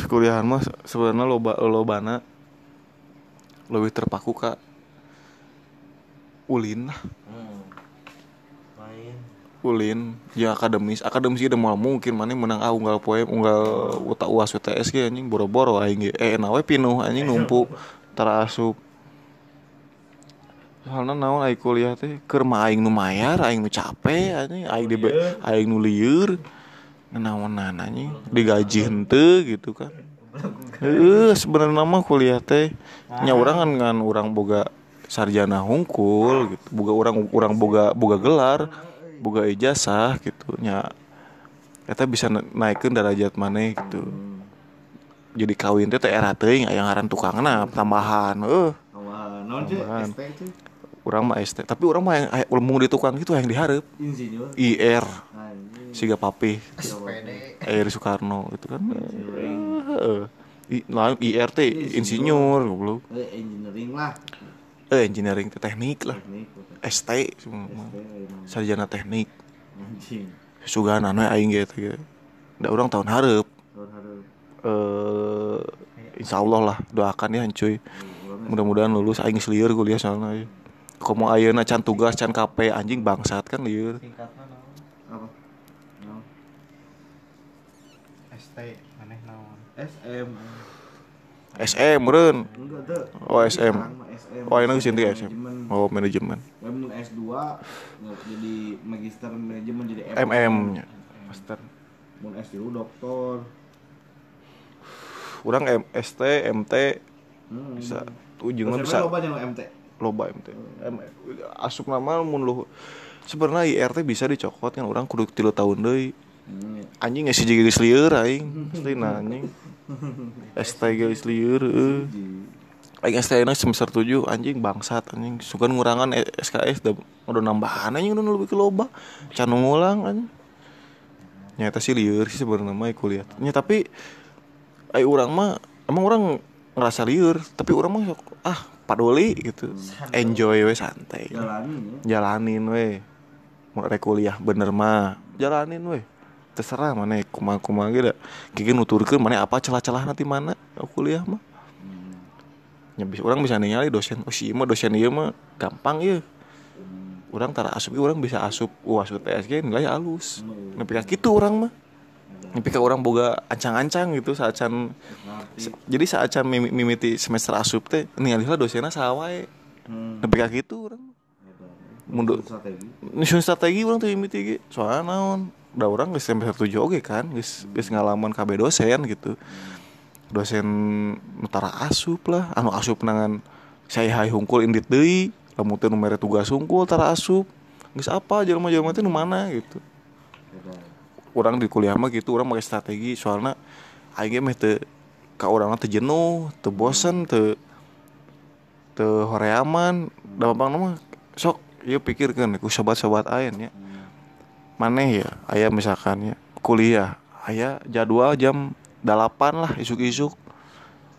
kuliahan mah se- sebenarnya loba lobana lebih terpaku kak ulin. Lah main. Ulin ya akademis. Akademis udah mau mungkin mana menang ah unggal poem unggal utak uas UTS ge anjing boro-boro aing ge. Eh nawe pinuh anjing numpuk tara asup. Soalnya naon aing kuliah teh keur mah aing nu mayar aing nu capek anjing aing di aing nu lieur naonan anjing? Digaji henteu gitu kan. Heeh, sebenarnya mah kuliah teh nya urang kan ngan urang boga sarjana hungkul gitu. Boga urang urang boga boga gelar, boga ijazah gitu. Nya eta bisa na- naikeun derajat maneh gitu. Jadi kawin teh teh era teuing aya ngaran tukangna tambahan. Heuh, Wah, naon itu urang mah ST, tapi urang mah yang aya- ulmu di tukang gitu yang diharap. insinyur. IR Anjing. siga papi SPD Air Soekarno gitu kan. Heeh. I, nah, IR teh insinyur goblok. Eh, engineering lah. Eh engineering teh teknik lah. Teknik. ST semua. Eh, sarjana teknik Anjing. sugana we aing ge teh ge. da urang tahun hareup Tahun hareup. eh insya Allah lah doakan ya cuy mudah-mudahan lulus aing geus lieur kuliah soalna ya. Komo ayeuna can tugas can KP anjing bangsat kan lieur Singkatnya naon? Apa? Naon? ST maneh naon SM. SM meureun. Oh, SM. SM. oh ayeuna geus inti SM oh manajemen mun S2 nggak jadi magister manajemen jadi MM nya master Mun S3 doktor. urang M, ST MT Hmm. bisa Dosennya bisa loba jeung MT. loba MT asup nama mun lu sebenarnya IRT bisa dicokot kan orang kudu tilu tahun Hmm. anjing geus hiji geus lieur aing asli anjing. ST geus lieur aing ST na semester 7 anjing bangsat anjing. Sugan ngurangan E- SKS da udah nambahan anjing udah lebih ke loba. Can ngulang anjing nyata sih lieur sih sebenarnya mah kuliah. Nya tapi ai urang mah emang orang ngerasa lieur tapi orang mah ah padoli gitu. Enjoy we santai. Jalanin ya. jalanin we mau rek kuliah bener mah. Jalanin we terserah mana kuma kuma gitu. Kiki nuturkeun mana apa celah-celah nanti mana kuliah mah. Bisa orang bisa ningali dosen. Oh sih mah dosen ieu mah gampang ya orang tara asup orang bisa asup uas UTSG nilai halus. Nepi ka kitu orang mah tapi ke orang boga ancang-ancang gitu saat can jadi saat can mimi- mimiti semester asup teh ini alihlah dosennya sawae tapi kayak gitu orang. Mundur nyusun strategi. Orang tuh mimiti ge. Soalnya naon da orang geus semester tujuh oge kan geus geus ngalaman KB dosen gitu. Dosen nutara asup lah. Anu asup nangan saya hai hungkul indit deui lamun teu nu mere tugas hungkul tara asup. Geus apa jelema-jelema teh nu mana gitu orang di kuliah mah gitu orang pakai strategi soalnya aing ge meh teu ka urang teu jenuh teu bosen teu teu horeaman da pang mah sok ieu pikirkeun ku sobat-sobat aing ya maneh ya aya misalkan ya kuliah aya jadwal jam 8 lah isuk-isuk.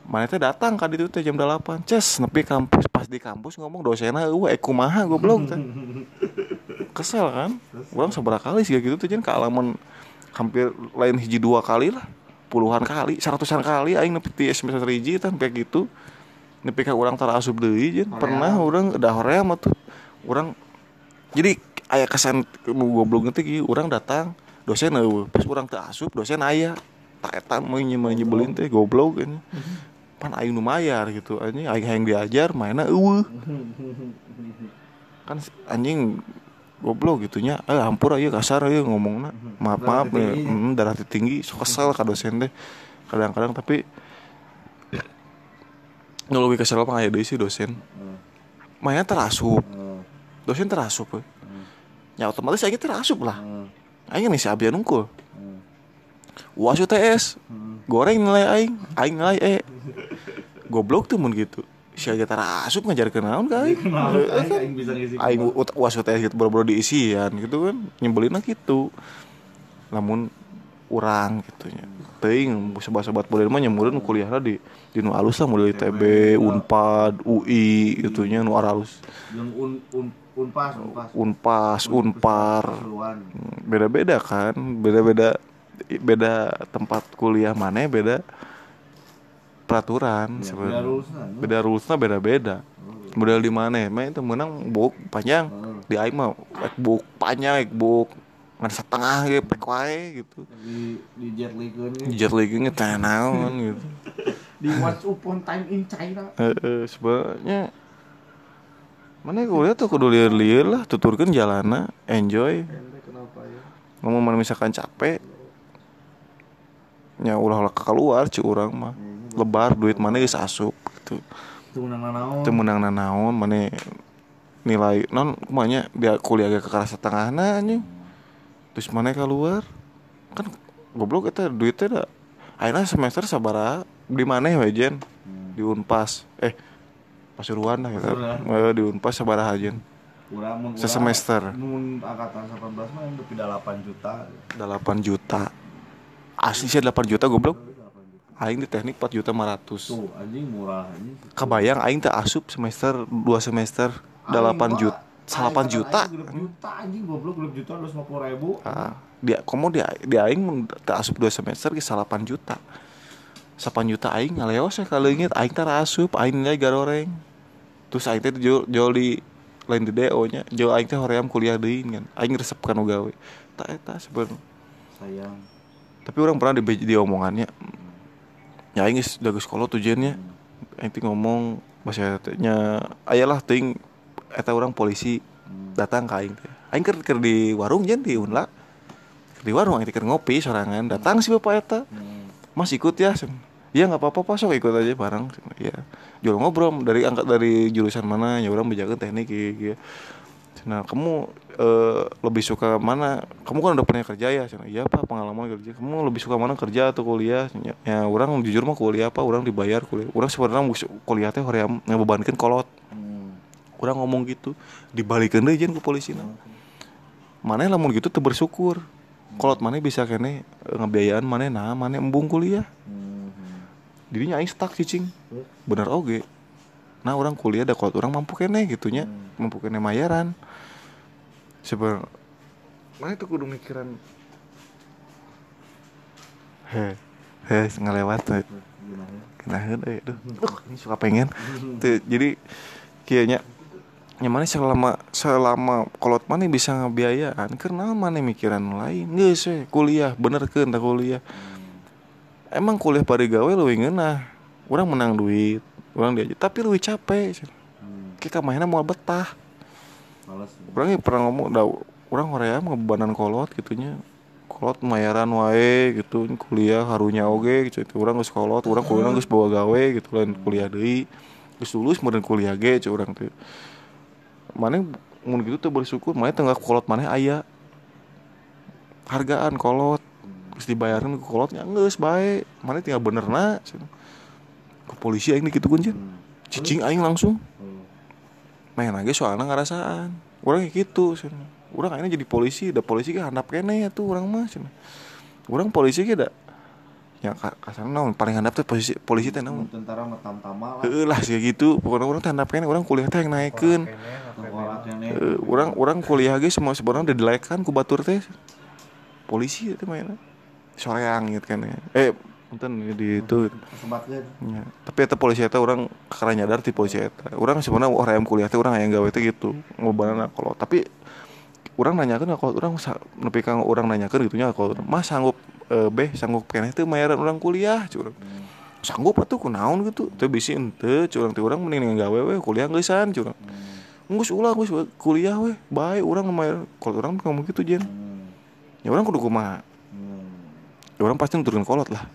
Mana teh datang kan itu teh jam 8 ces nepi kampus pas di kampus ngomong dosenna eueuh eh kumaha? Goblok teh. Kesel kan? Orang seberapa kali sih gitu tuh jen ke alaman hampir lain hiji dua kali lah. Puluhan kali seratusan kali aing nepi di semester hiji kan kayak gitu. Nepi ka urang tara asup deui jen pernah orang udah horea mah tuh orang jadi aya kesan goblok teh kieu urang datang dosen eueuh pas urang teu asup dosen aya tak eta mah nyebelin teh goblok ini pan aing nu mayar gitu anjing aing hayang diajar mainnya eueuh. Kan anjing goblok gitunya. Eh hampur aja kasar aja ngomongnya. Maaf maaf ya. Hmm, darah tinggi so kesel ka dosen deh. Kadang-kadang tapi nggak lebih kesel apa kayak sih dosen? Mainnya terasup. Dosen terasup ya. ya otomatis aja terasup lah. Aing nih si Abian nungkul. Uas UTS goreng nilai aing. Aing nilai E. Goblok tuh mun gitu si aja terasup ngajar ke naon ka aing aing bisa ngisi aing ut- uas UTS gitu boro-boro diisian gitu kan? Nyebelin gitu. Namun urang gitu nya. Teuing sobat-sobat boleh mah nyemureun kuliah di di nu alus lah model ITB, Unpad, UI gitu nya nu alus. Yang un un unpas unpas. Unpas, Unpar. Beda-beda kan? Beda-beda beda tempat kuliah mana beda peraturan beda nu. beda rulesnya beda-beda. Model di mana main itu menang book panjang. Di aing mah ek book panjang ek book ngan setengah gitu pek wae gitu. Di di jet likeun ge. jet lagi nya naon gitu. Di what's upon time in China. Heeh, sebenarnya mana kuliah tuh kudu lieur-lieur lah. Tuturkeun jalana enjoy. Kenapa ya? Ngomong mana misalkan capek nya ulah ulah keluar ci urang mah lebar duit mana geus asup gitu. Itu menang nanaon. Itu menang nanaon mana nilai non kumanya dia kuliah ge keras setengahna anjing. Terus mana keluar? Kan goblok eta duitnya da akhirnya semester sabaraha di mana ya jen? Di unpas. Eh pasuruan lah kita Eh, di unpas sabaraha jen. Kurang mun Sesemester. mun angkatan 18 mah lebih 8 juta. 8 juta. Asli sih 8 juta goblok aing di teknik 4 juta 500 tuh anjing murah anjing. Kebayang aing teh asup semester 2 semester 8 juta. 8 juta juta anjing goblok gelap juta 250 ribu. Ah, dia komo dia dia aing teu asup 2 semester ge 8 juta. 8 juta aing ngaleos ya kalau inget aing teh asup aing nilai garoreng. Terus aing teh jual, jual di lain di DO nya. Jual aing teh hoream kuliah deui kan aing resep kan gawe tak eta sebenarnya sayang. Tapi orang pernah di, di omongannya ya aing geus da geus kolot tujuannya. Aing teh ngomong bahasa nya ayalah ting eta orang polisi datang ke aing teh. Aing keur keur di warung jen di Unla. Di warung aing keur ngopi sorangan. Datang si bapak eta. Mas ikut ya. Iya nggak apa-apa pak. Sok ikut aja bareng. Ya jual ngobrol dari angkat dari jurusan mana ya orang bejakan teknik gitu nah kamu eh, lebih suka mana? Kamu kan udah pernah kerja ya? Cina, iya pak pengalaman kerja. Kamu lebih suka mana kerja atau kuliah? Ya, ya orang jujur mah kuliah apa orang dibayar kuliah. Orang sebenarnya kuliah teh hoream ngebebankeun kolot. Orang ngomong gitu dibalikin deh jen ke polisi. Mana lamun gitu tuh bersyukur. Kolot mana bisa kene eh, ngebiayaan mana? Nah mana embung kuliah. Dirinya aing stuck cicing. Bener oge. Nah orang kuliah ada kolot orang mampu kene gitunya. Mampu kene mayaran sebenarnya mana tuh kudu mikiran? He. He ngelewat tuh kenahan eh duh Duh, ini suka pengen. Tuh jadi kayaknya yang mana selama selama kolot mana bisa ngebiayaan karena mana mikiran lain. Nggak sih kuliah bener kan tak kuliah. Emang kuliah pada gawe lu ngeunah orang menang duit orang diaja tapi lu capek kita mainnya mau betah orang pernah ngomong dah orang Korea mah bebanan kolot gitunya. Kolot mayaran wae gitu. Kuliah harunya oge gitu. Orang geus kolot orang kuliah geus bawa gawe gitu. Lain kuliah deui. Geus lulus kemudian kuliah ge cek urang teh. Mana mun gitu tuh bersyukur mana tengah kolot mana aya. Hargaan kolot. Geus dibayarin ke kolotnya geus bae. Mana tinggal benerna cenah. ke polisi aing gitu kunci cicing aing langsung main lagi soalnya ngerasaan orang kayak gitu cenah. orang akhirnya jadi polisi udah polisi kan handap kene ya tuh orang mah cenah. orang polisi kita ya ka- kasar naon paling handap tuh polisi polisi teh naon? Tentara mah tam-tama lah. Heeh lah sih gitu. Pokoknya orang teh handap kene orang kuliah teh yang naikeun Eh, orang orang kuliah ge semua sebenarnya udah dilaikan ku batur teh polisi itu mainnya. Soreang gitu kan ya. Eh punten di itu Ya. Tapi eta polisi eta orang karena nyadar ti polisi eta. Orang sebenarnya orang yang kuliah teh orang yang gawe teh gitu. Ngobrolna kalau tapi orang nanyakeun kalau orang nepi ka orang nanyakeun gitunya kalau Mas sanggup eh, beh sanggup keneh teh mayaran orang kuliah curang. Sanggup atuh kunaon gitu. Teu bisi henteu curang teh orang mending gawe we kuliah geussan curang. Ngus ulah ngus kuliah we bae orang mayar kalau orang ngomong gitu jen. Ya orang kudu kumaha. Ya orang pasti nuturun kolot lah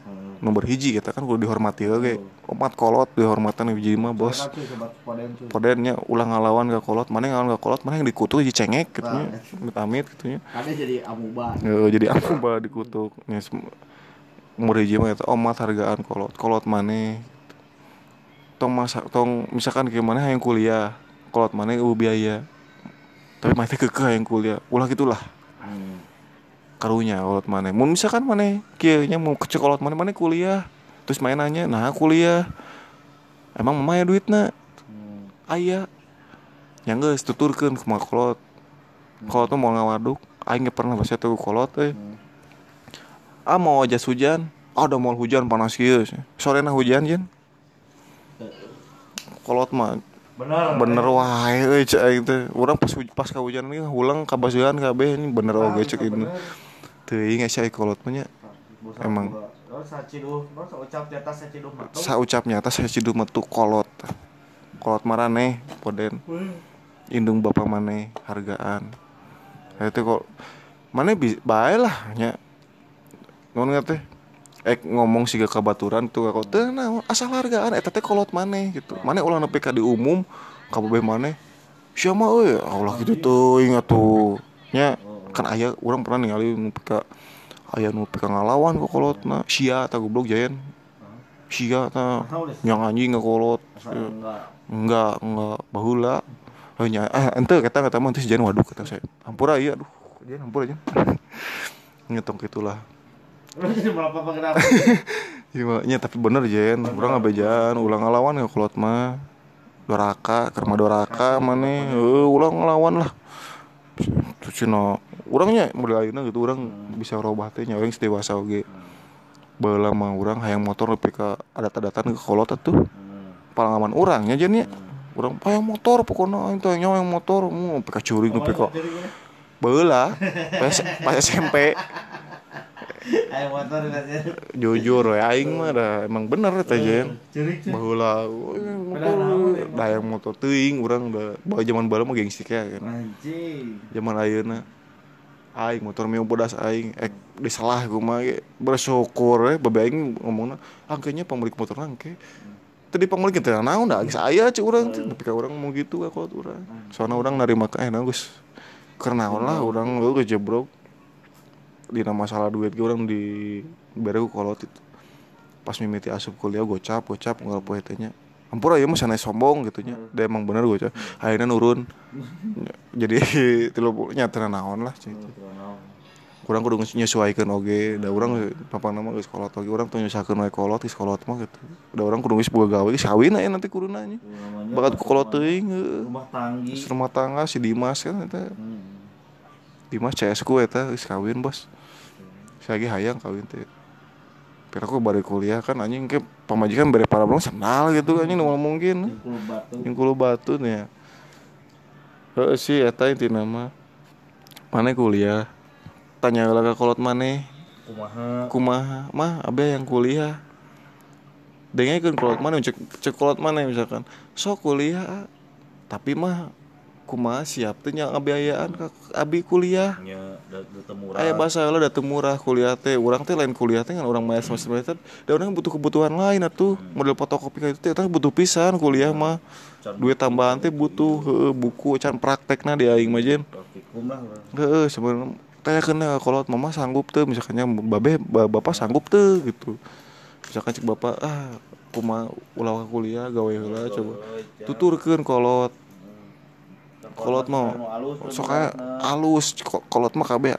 nomor hiji kita kan kudu dihormati oke. Umat kolot dihormatan hiji mah bos. podennya ulang ngalawan ke kolot mana yang ngalawan ke kolot mana yang dikutuk dicengek gitu nya amit amit gitu nya jadi amuba. Eh, jadi apa bah dikutuk sem- umur hiji mah eta omat hargaan kolot. Kolot mana? Tong masa tong misalkan gimana yang kuliah kolot mana u biaya tapi mah teh kekeh yang kuliah. Ulah gitulah karunya kolot mana mun misalkan mana kieu nya mau kecek kolot mana mana kuliah terus mainannya nah kuliah emang mama ya duitna? Aya. Yang geus tuturkeun kumaha kolot. Kolot tuh mau ngawaduk aing ge pernah baca tuh kolot eh ah mau jas hujan? Ah udah mau hujan panas kieu. Sore hujan jen kolot mah benar bener cek aing teh urang pas pas kahujanan ge ulang kabasuhan kabeh ini bener oge cek ini teuing asa kolot mah nya. Emang. sa ucap nyata saya cidu metu kolot. Kolot marane poden. Indung bapak maneh hargaan. Itu kok mana bi bae lah nya. Non teh. Eh ngomong siga kabaturan tuh kok teh naon asal hargaan eta teh kolot maneh gitu. Maneh ulah nepi ka di umum kabeh maneh sia mah euy Allah gitu tuh ingat tuh nya kan aya urang pernah ningali nu ka aya nu pika ngalawan kok kolotna sia ta goblok jayan sia ta yang anjing ngakolot enggak enggak bahula hanya ah ente kata kata mah teh jangan waduk kata saya ampura iya aduh jangan ampura jangan ngetong gitulah Iya, tapi bener Jen, urang ngabejaan, ulang ngelawan ya kolot mah. Doraka, kerma doraka mana, eh ulang ngelawan lah. Terus cina, urangnya mulai ayeuna gitu urang bisa robah teh nya urang dewasa oge. Baheula mah urang hayang motor lebih ke adat-adatan ke kolot tuh. Pengalaman urang nya Jen nya. Urang hayang motor pokoknya aing teh nya hayang motor, mu pika curing nepi ka. Baheula pas pas SMP. ayo motor katanya jujur ya aing mah dah emang bener eta jen. curi baheula motor. dayang motor teuing urang udah bawa zaman baru mah gengsi kayak kan anjing. Zaman ayeuna aing motor meu bodas aing ek disalah ku mah bersyukur we babe aing ngomongna angkanya pemilik motor angke tadi pemilik teh naon da geus aya cik urang teh tapi ka urang mau gitu ka kolot urang. Soalna urang narima ka eh geus karena lah urang lu jebrok. Dina masalah duit ge urang di bere kolot itu. Pas mimiti asup kuliah gocap gocap nggak poe teh nya ampura ya mah sanai sombong gitu nya da emang bener gocap akhirnya nurun. Jadi tilu nya teu naon lah cik. kurang kudu nyesuaikeun oge. Da urang papa nama geus kolot oge. Urang teu nyesakeun wae kolot geus kolot mah gitu. Da urang kudu geus boga gawe geus kawin aya nanti kuduna nya bakat ku kolot teuing heuh. rumah tanggi. Geus rumah tangga si Dimas kan eta. Hmm. Dimas CS ku eta geus kawin bos. Saya lagi hayang kawin teh Pira aku bari kuliah kan anjing ke pamajikan bere para belum sendal gitu anjing nu mungkin yang kulo batu nih Heeh sih eta intina mah. Mana kuliah? Tanya lah ke kolot mana? kumaha Kumaha? Mah abe yang kuliah. Dengekeun kolot mana cek cek kolot mana misalkan. Sok kuliah. ah. Tapi mah kumaha siap teh nya ngabiayaan ka abi kuliah. nya ketemu Aya bahasa lah datang murah kuliah teh. Urang teh lain kuliah teh kan orang maya semester semester. Da urang butuh kebutuhan lain atuh. Model fotokopi kayak itu teh eta butuh pisan kuliah mah. Duit tambahan teh butuh heueuh buku can praktekna di aing mah lah Heeh sebenarnya tanya kena kalau mama sanggup tuh misalkannya babe ba- bapak sanggup tuh gitu. Misalkan cek bapak ah kuma ulah kuliah gawe heula coba. Tuturkeun kolot. Kolot mah sok alus Ko- kolot mah kabeh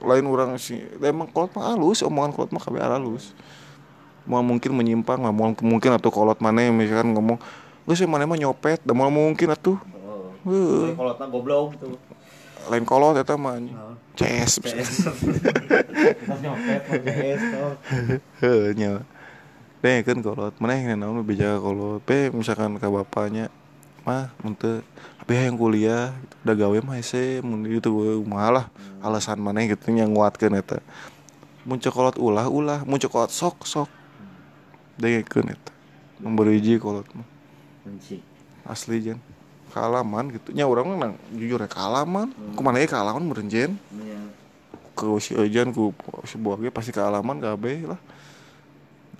lain orang sih emang kolot mah alus omongan kolot mah kabeh alus mau mungkin menyimpang lah mau mungkin atau kolot mana misalkan ngomong gue sih mana mah nyopet dan mau mungkin atuh. Heueuh. kalau tak goblok gitu lain kolot eta mah CS. Nyopet PS Heeh nya. Deh kan kolot, mana yang naon bija kolot. Pe misalkan ka bapaknya mah mun abi yang kuliah udah gawe mah mun itu malah alasan mana gitu yang nguatkeun eta. Mun cek kolot ulah ulah, mun cek kolot sok sok. Dengekeun eta. Memberi hiji kolot mah. Asli jen. Kealaman gitu. Nya orang nang jujur ya kealaman ke mana ya kealaman meureun jen. Ke si Ejan ku si buah ge pasti kealaman kabeh lah.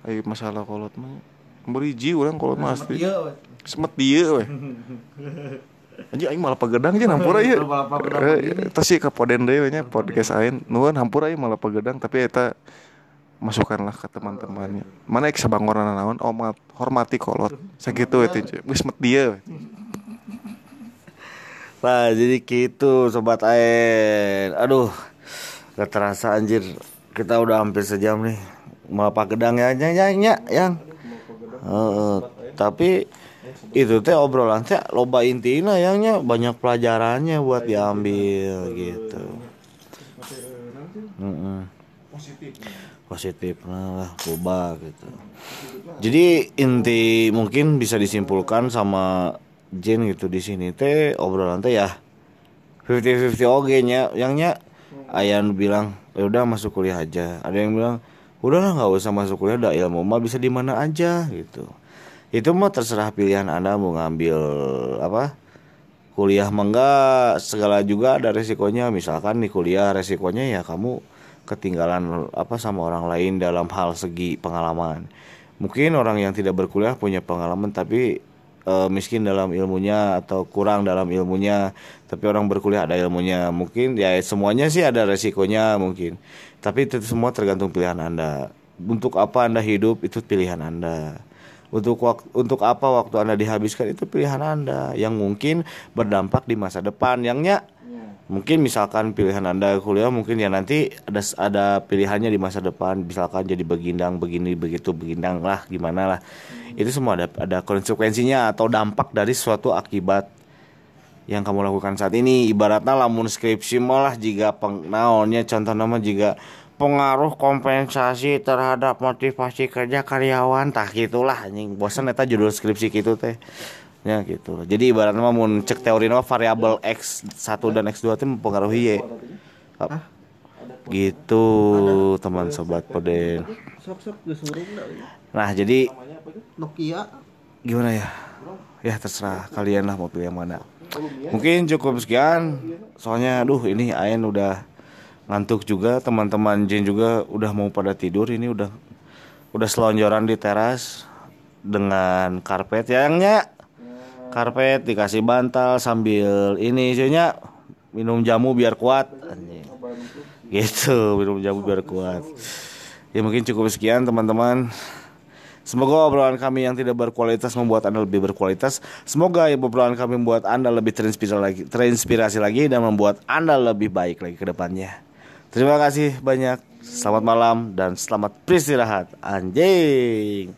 Ai masalah kolot mah. Beriji urang kolot mah asli. semet dia weh Anjing aing malah pagedang aja hampura ieu. Eh, Eta sih ka poden deui nya podcast aing. Nuhun hampura ieu malah pagedang tapi eta masukkanlah ke teman-temannya. Mana ek sabangorna naon? Oh, ma- hormati kolot. Sakitu we teh. Geus met dia. Nah jadi gitu sobat Aen Aduh Gak terasa anjir Kita udah hampir sejam nih Malah gedang ya yang, yang, yang. Heeh, Tapi itu teh obrolan teh loba intina yangnya banyak pelajarannya buat diambil gitu. Mm-mm. Positif lah loba gitu. Jadi inti mungkin bisa disimpulkan sama Jen gitu di sini teh obrolan teh ya 50-50 oge nya yangnya Ayan bilang ya udah masuk kuliah aja ada yang bilang udahlah nggak usah masuk kuliah dah ilmu mah bisa di mana aja gitu itu mah terserah pilihan anda mau ngambil apa kuliah mah enggak segala juga ada resikonya. Misalkan di kuliah resikonya ya kamu ketinggalan apa sama orang lain dalam hal segi pengalaman. Mungkin orang yang tidak berkuliah punya pengalaman tapi eh, miskin dalam ilmunya atau kurang dalam ilmunya tapi orang berkuliah ada ilmunya. Mungkin ya semuanya sih ada resikonya mungkin. Tapi itu semua tergantung pilihan anda. Untuk apa anda hidup itu pilihan anda untuk waktu untuk apa waktu anda dihabiskan itu pilihan anda. Yang mungkin berdampak di masa depan. Yangnya mungkin misalkan pilihan anda kuliah mungkin ya nanti ada ada pilihannya di masa depan. Misalkan jadi begindang begini begitu begindang lah gimana lah. Itu semua ada ada konsekuensinya atau dampak dari suatu akibat yang kamu lakukan saat ini. Ibaratnya lamun skripsi malah jika pengnaonnya contoh nama jika pengaruh kompensasi terhadap motivasi kerja karyawan. Tah gitulah anjing. Bosan eta judul skripsi gitu teh. Ya gitu. Jadi ibaratnya mah mun cek teori nama variabel x 1 dan x 2 teh mempengaruhi y gitu teman sobat poden. Nah jadi Nokia. Gimana ya? Ya terserah kalian lah mau pilih yang mana. Mungkin cukup sekian. Soalnya aduh ini Ain udah ngantuk juga teman-teman Jen juga udah mau pada tidur. Ini udah udah selonjoran di teras dengan karpet. Yangnya karpet dikasih bantal sambil ini isinya minum jamu biar kuat. Gitu minum jamu biar kuat. Ya mungkin cukup sekian teman-teman. Semoga obrolan kami yang tidak berkualitas membuat Anda lebih berkualitas. Semoga obrolan kami membuat Anda lebih terinspirasi lagi, terinspirasi lagi dan membuat Anda lebih baik lagi ke depannya. Terima kasih banyak. Selamat malam dan selamat beristirahat. Anjing.